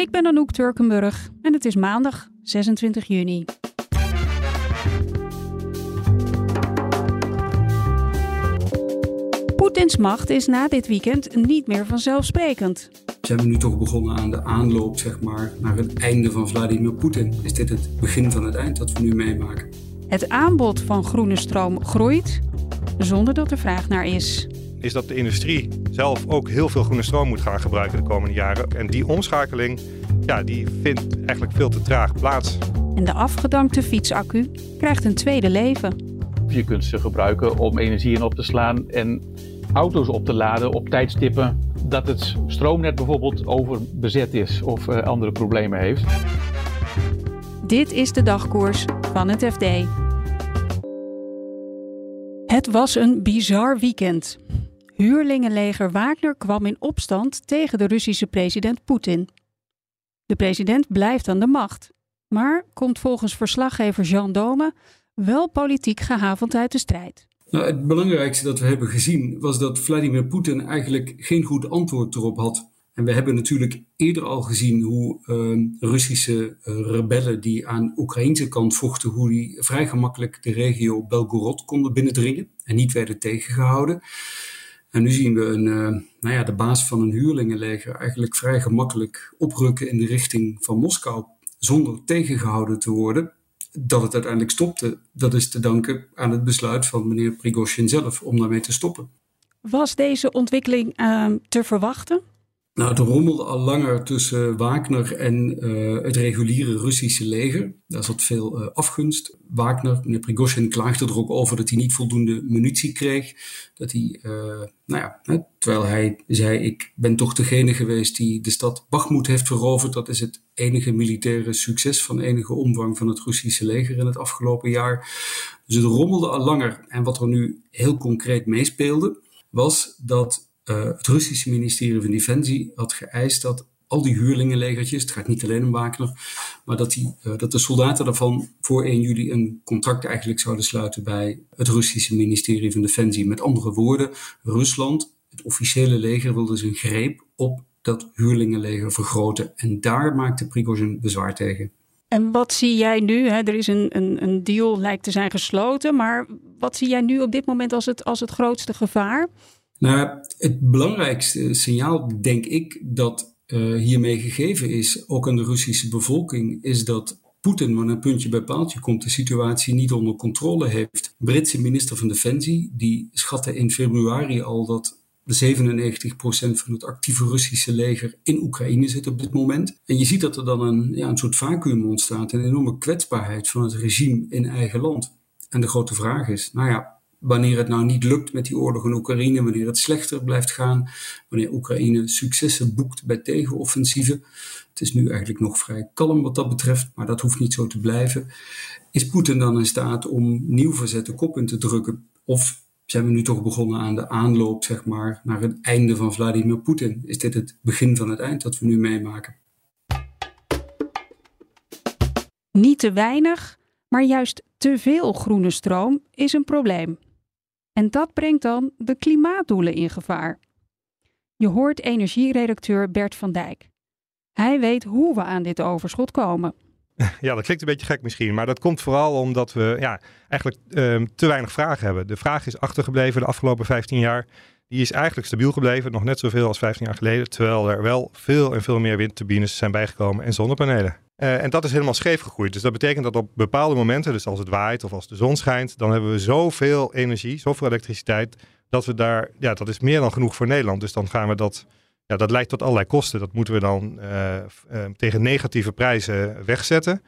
Ik ben Anouk Turkenburg en het is maandag 26 juni. Poetins macht is na dit weekend niet meer vanzelfsprekend. Zijn we nu toch begonnen aan de aanloop zeg maar, naar het einde van Vladimir Poetin? Is dit het begin van het eind dat we nu meemaken? Het aanbod van groene stroom groeit zonder dat er vraag naar is. Is dat de industrie zelf ook heel veel groene stroom moet gaan gebruiken de komende jaren. En die omschakeling ja, die vindt eigenlijk veel te traag plaats. En de afgedankte fietsaccu krijgt een tweede leven. Je kunt ze gebruiken om energie in op te slaan en auto's op te laden op tijdstippen dat het stroomnet bijvoorbeeld overbezet is of uh, andere problemen heeft. Dit is de dagkoers van het FD. Het was een bizar weekend. Huurlingenleger Wagner kwam in opstand tegen de Russische president Poetin. De president blijft aan de macht, maar komt volgens verslaggever Jean Dome wel politiek gehavend uit de strijd. Nou, het belangrijkste dat we hebben gezien was dat Vladimir Poetin eigenlijk geen goed antwoord erop had. En we hebben natuurlijk eerder al gezien hoe uh, Russische uh, rebellen die aan Oekraïnse kant vochten, hoe die vrij gemakkelijk de regio Belgorod konden binnendringen en niet werden tegengehouden. En nu zien we een, uh, nou ja, de baas van een huurlingenleger eigenlijk vrij gemakkelijk oprukken in de richting van Moskou, zonder tegengehouden te worden. Dat het uiteindelijk stopte, dat is te danken aan het besluit van meneer Prigozhin zelf om daarmee te stoppen. Was deze ontwikkeling ehm, te verwachten? Nou, het rommelde al langer tussen Wagner en uh, het reguliere Russische leger. Daar zat veel uh, afgunst. Wagner, meneer Prigozhin, klaagde er ook over dat hij niet voldoende munitie kreeg. Dat hij, uh, nou ja, hè, terwijl hij zei: Ik ben toch degene geweest die de stad Bakhmut heeft veroverd. Dat is het enige militaire succes van enige omvang van het Russische leger in het afgelopen jaar. Dus het rommelde al langer. En wat er nu heel concreet meespeelde, was dat uh, het Russische ministerie van Defensie had geëist dat al die huurlingenlegertjes, het gaat niet alleen om Wagner, maar dat, die, uh, dat de soldaten daarvan voor 1 juli een contract eigenlijk zouden sluiten bij het Russische ministerie van Defensie. Met andere woorden, Rusland, het officiële leger, wilde zijn greep op dat huurlingenleger vergroten. En daar maakte Prigozhin bezwaar tegen. En wat zie jij nu? Hè? Er is een, een, een deal, lijkt te zijn gesloten, maar wat zie jij nu op dit moment als het, als het grootste gevaar? Nou, het belangrijkste signaal, denk ik, dat uh, hiermee gegeven is, ook aan de Russische bevolking, is dat Poetin, wanneer een puntje bij paaltje komt, de situatie niet onder controle heeft. Britse minister van Defensie, die schatte in februari al dat 97% van het actieve Russische leger in Oekraïne zit op dit moment. En je ziet dat er dan een, ja, een soort vacuüm ontstaat, een enorme kwetsbaarheid van het regime in eigen land. En de grote vraag is, nou ja, wanneer het nou niet lukt met die oorlog in Oekraïne, wanneer het slechter blijft gaan, wanneer Oekraïne successen boekt bij tegenoffensieven. Het is nu eigenlijk nog vrij kalm wat dat betreft, maar dat hoeft niet zo te blijven. Is Poetin dan in staat om nieuw verzet kop in te drukken? Of zijn we nu toch begonnen aan de aanloop, zeg maar, naar het einde van Vladimir Poetin? Is dit het begin van het eind dat we nu meemaken? Niet te weinig, maar juist te veel groene stroom is een probleem. En dat brengt dan de klimaatdoelen in gevaar. Je hoort energieredacteur Bert van Dijk. Hij weet hoe we aan dit overschot komen. Ja, dat klinkt een beetje gek misschien, maar dat komt vooral omdat we ja, eigenlijk um, te weinig vraag hebben. De vraag is achtergebleven de afgelopen 15 jaar. Die is eigenlijk stabiel gebleven, nog net zoveel als 15 jaar geleden, terwijl er wel veel en veel meer windturbines zijn bijgekomen en zonnepanelen. Uh, en dat is helemaal scheef gegroeid. Dus dat betekent dat op bepaalde momenten, dus als het waait of als de zon schijnt, dan hebben we zoveel energie, zoveel elektriciteit, dat we daar, ja, dat is meer dan genoeg voor Nederland. Dus dan gaan we dat, ja, dat leidt tot allerlei kosten. Dat moeten we dan uh, uh, tegen negatieve prijzen wegzetten.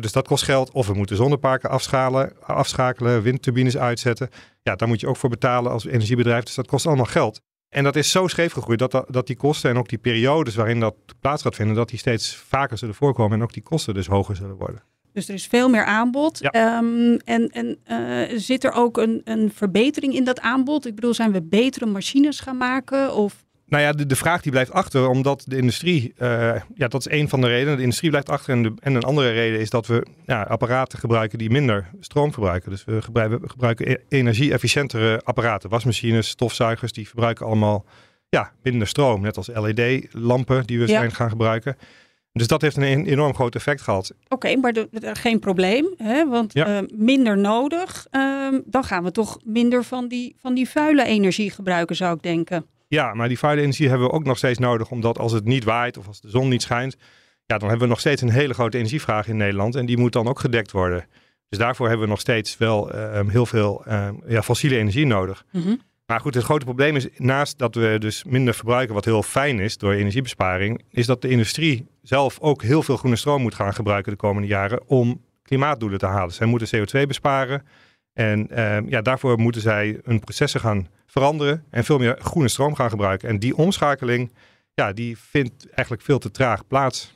dus dat kost geld. Of we moeten zonneparken afschalen, afschakelen, windturbines uitzetten. Ja, daar moet je ook voor betalen als energiebedrijf. Dus dat kost allemaal geld. En dat is zo scheef gegroeid dat, dat die kosten en ook die periodes waarin dat plaats gaat vinden, dat die steeds vaker zullen voorkomen en ook die kosten dus hoger zullen worden. Dus er is veel meer aanbod. Ja. Ehm, en en uh, zit er ook een, een verbetering in dat aanbod? Ik bedoel, zijn we betere machines gaan maken? Of nou ja, de, de vraag die blijft achter, omdat de industrie, uh, ja, dat is een van de redenen. De industrie blijft achter en, de, en een andere reden is dat we ja, apparaten gebruiken die minder stroom verbruiken. Dus we gebruiken, we gebruiken e-, energie-efficiëntere apparaten. Wasmachines, stofzuigers, die verbruiken allemaal ja, minder stroom. Net als LED-lampen die we ja. zijn gaan gebruiken. Dus dat heeft een enorm groot effect gehad. Oké, maar de, de, geen probleem, hè? want ja. uh, minder nodig. Uh, dan gaan we toch minder van die, van die vuile energie gebruiken, zou ik denken. Ja, maar die vuile energie hebben we ook nog steeds nodig, omdat als het niet waait of als de zon niet schijnt, ja, dan hebben we nog steeds een hele grote energievraag in Nederland en die moet dan ook gedekt worden. Dus daarvoor hebben we nog steeds wel uh, heel veel ja, fossiele energie nodig. Mm -hmm. Maar goed, het grote probleem is, naast dat we dus minder verbruiken, wat heel fijn is door energiebesparing, is dat de industrie zelf ook heel veel groene stroom moet gaan gebruiken de komende jaren om klimaatdoelen te halen. Zij moeten CO2 besparen en uh, ja, daarvoor moeten zij hun processen gaan veranderen en veel meer groene stroom gaan gebruiken. En die omschakeling, ja, die vindt eigenlijk veel te traag plaats.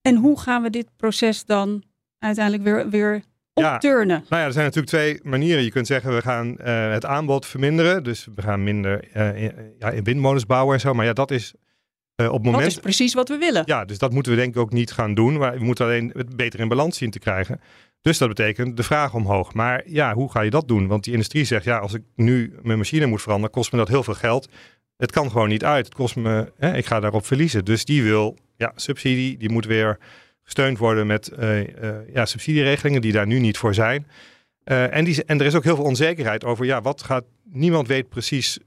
En hoe gaan we dit proces dan uiteindelijk weer, weer opturnen? Ja, nou ja, er zijn natuurlijk twee manieren. Je kunt zeggen, we gaan uh, het aanbod verminderen. Dus we gaan minder uh, in, ja, in windmolens bouwen en zo. Maar ja, dat is uh, op het moment... Dat is precies wat we willen. Ja, dus dat moeten we denk ik ook niet gaan doen. Maar we moeten alleen het beter in balans zien te krijgen. Dus dat betekent de vraag omhoog. Maar ja, hoe ga je dat doen? Want die industrie zegt, ja, als ik nu mijn machine moet veranderen, kost me dat heel veel geld. Het kan gewoon niet uit. Het kost me, hè, ik ga daarop verliezen. Dus die wil, ja, subsidie, die moet weer gesteund worden met uh, uh, ja, subsidieregelingen die daar nu niet voor zijn. Uh, en, die, en er is ook heel veel onzekerheid over, ja, wat gaat, niemand weet precies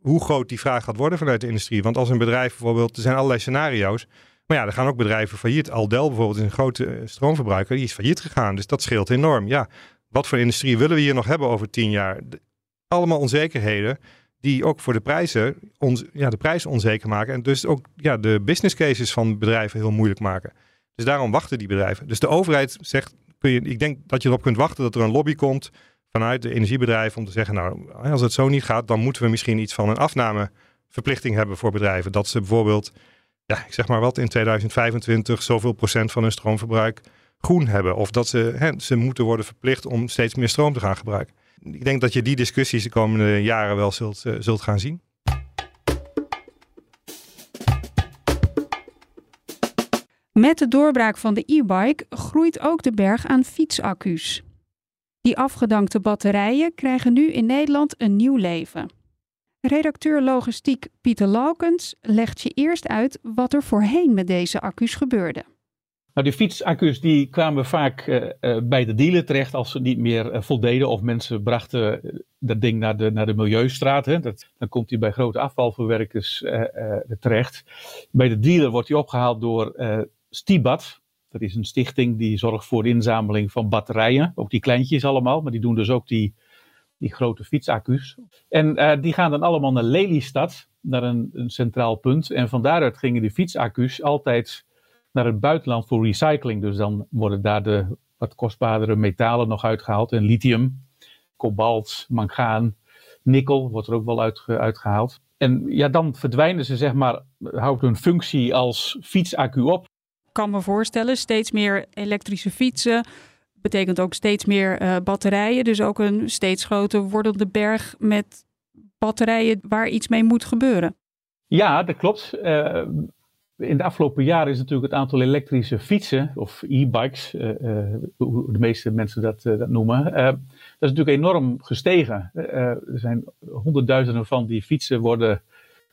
hoe groot die vraag gaat worden vanuit de industrie. Want als een bedrijf bijvoorbeeld, er zijn allerlei scenario's. Maar ja, er gaan ook bedrijven failliet. Aldel bijvoorbeeld is een grote stroomverbruiker, die is failliet gegaan. Dus dat scheelt enorm. Ja, wat voor industrie willen we hier nog hebben over tien jaar? Allemaal onzekerheden die ook voor de prijzen ja, de prijzen onzeker maken. En dus ook ja, de business cases van bedrijven heel moeilijk maken. Dus daarom wachten die bedrijven. Dus de overheid zegt, kun je, ik denk dat je erop kunt wachten dat er een lobby komt vanuit de energiebedrijven om te zeggen, nou, als het zo niet gaat, dan moeten we misschien iets van een afnameverplichting hebben voor bedrijven. Dat ze bijvoorbeeld, ja, ik zeg maar wat, in 2025 zoveel procent van hun stroomverbruik groen hebben. Of dat ze, hè, ze moeten worden verplicht om steeds meer stroom te gaan gebruiken. Ik denk dat je die discussies de komende jaren wel zult, uh, zult gaan zien. Met de doorbraak van de e-bike groeit ook de berg aan fietsaccu's. Die afgedankte batterijen krijgen nu in Nederland een nieuw leven. Redacteur logistiek Pieter Laukens legt je eerst uit wat er voorheen met deze accu's gebeurde. Nou, die fietsaccu's die kwamen vaak uh, uh, bij de dealer terecht als ze niet meer uh, voldeden of mensen brachten dat ding naar de, naar de milieustraat. Hè. Dat, dan komt hij bij grote afvalverwerkers terecht. Bij de dealer wordt hij opgehaald door Stibat. Dat is een stichting die zorgt voor de inzameling van batterijen. Ook die kleintjes allemaal, maar die doen dus ook die, die grote fietsaccu's. En uh, die gaan dan allemaal naar Lelystad, naar een, een centraal punt. En van daaruit gingen die fietsaccu's altijd naar het buitenland voor recycling. Dus dan worden daar de wat kostbaardere metalen nog uitgehaald. En lithium, kobalt, mangaan, nikkel wordt er ook wel uit, uitgehaald. En ja, dan verdwijnen ze, zeg maar, houdt hun functie als fietsaccu op kan me voorstellen, steeds meer elektrische fietsen. Betekent ook steeds meer uh, batterijen. Dus ook een steeds groter wordende berg met batterijen waar iets mee moet gebeuren. Ja, dat klopt. Uh, in de afgelopen jaren is natuurlijk het aantal elektrische fietsen, of e-bikes, uh, hoe de meeste mensen dat, dat noemen, dat is natuurlijk enorm gestegen. er zijn honderdduizenden van die fietsen worden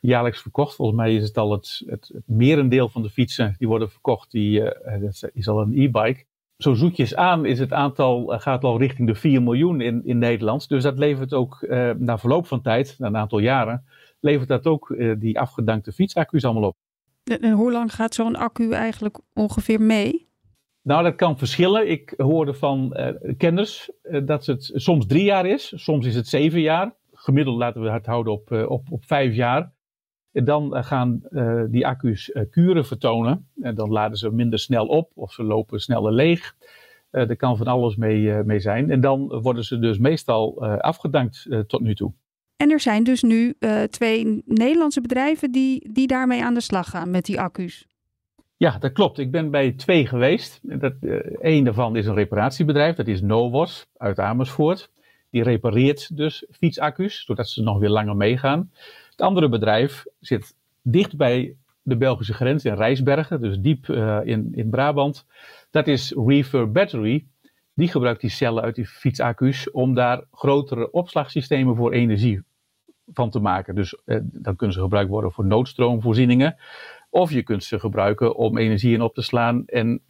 jaarlijks verkocht. Volgens mij is het al het, het, merendeel van de fietsen die worden verkocht, die, is al een e-bike. Zo zoetjes aan is het aantal, uh, gaat al richting de 4 miljoen in, in Nederland. Dus dat levert ook uh, na verloop van tijd, na een aantal jaren, levert dat ook die afgedankte fietsaccu's allemaal op. En hoe lang gaat zo'n accu eigenlijk ongeveer mee? Nou, dat kan verschillen. Ik hoorde van kenners dat het soms drie jaar is, soms is het zeven jaar. Gemiddeld laten we het houden op, op, op vijf jaar. Dan eh, gaan uh, die accu's uh, kuren vertonen. En dan laden ze minder snel op of ze lopen sneller leeg. Uh, er kan van alles mee, mee zijn. En dan worden ze dus meestal afgedankt tot nu toe. En er zijn dus nu twee Nederlandse bedrijven die, die daarmee aan de slag gaan met die accu's. Ja, dat klopt. Ik ben bij twee geweest. Dat, een daarvan is een reparatiebedrijf, dat is Novos uit Amersfoort. Die repareert dus fietsaccu's, zodat ze nog weer langer meegaan. Het andere bedrijf zit dicht bij de Belgische grens in Rijsbergen, dus diep uh, in, in Brabant. Dat is Reefer Battery. Die gebruikt die cellen uit die fietsaccu's om daar grotere opslagsystemen voor energie van te maken. Dus eh, dan kunnen ze gebruikt worden voor noodstroomvoorzieningen. Of je kunt ze gebruiken om energie in op te slaan en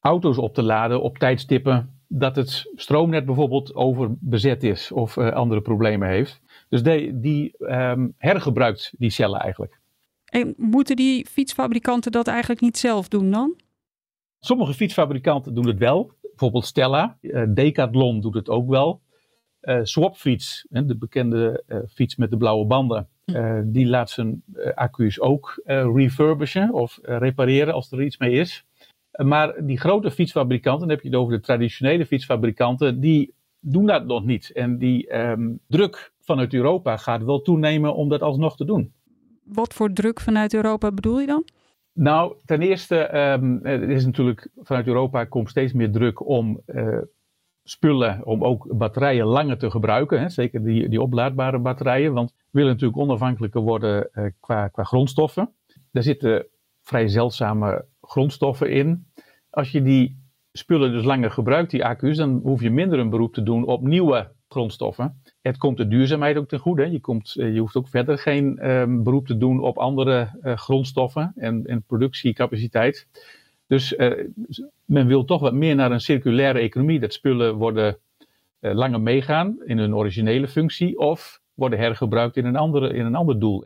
auto's op te laden op tijdstippen dat het stroomnet bijvoorbeeld overbezet is of uh, andere problemen heeft. Dus die, die um, hergebruikt die cellen eigenlijk. En moeten die fietsfabrikanten dat eigenlijk niet zelf doen dan? Sommige fietsfabrikanten doen het wel. Bijvoorbeeld Stella. Uh, Decathlon doet het ook wel. Uh, Swapfiets, de bekende uh, fiets met de blauwe banden, die laat zijn accu's ook refurbishen of repareren als er iets mee is. Maar die grote fietsfabrikanten, dan heb je het over de traditionele fietsfabrikanten, die doen dat nog niet. En die um, druk vanuit Europa gaat wel toenemen om dat alsnog te doen. Wat voor druk vanuit Europa bedoel je dan? Nou, ten eerste um, er is natuurlijk vanuit Europa komt steeds meer druk om uh, spullen, om ook batterijen langer te gebruiken. Hè? Zeker die, die oplaadbare batterijen, want we willen natuurlijk onafhankelijker worden uh, qua, qua grondstoffen. Daar zitten vrij zeldzame grondstoffen in. Als je die spullen dus langer gebruikt, die accu's, dan hoef je minder een beroep te doen op nieuwe grondstoffen. Het komt de duurzaamheid ook ten goede. Je, komt, eh, je hoeft ook verder geen um, beroep te doen op andere uh, grondstoffen en, productiecapaciteit. Dus uh, men wil toch wat meer naar een circulaire economie. Dat spullen worden langer meegaan in hun originele functie of worden hergebruikt in een, andere, in een ander doel.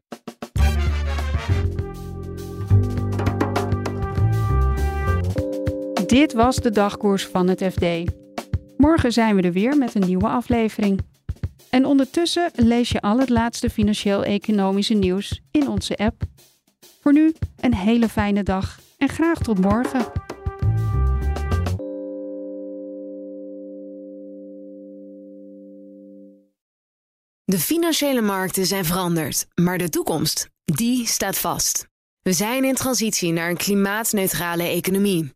Dit was de dagkoers van het FD. Morgen zijn we er weer met een nieuwe aflevering. En ondertussen lees je al het laatste financieel-economische nieuws in onze app. Voor nu een hele fijne dag en graag tot morgen. De financiële markten zijn veranderd, maar de toekomst, die staat vast. We zijn in transitie naar een klimaatneutrale economie.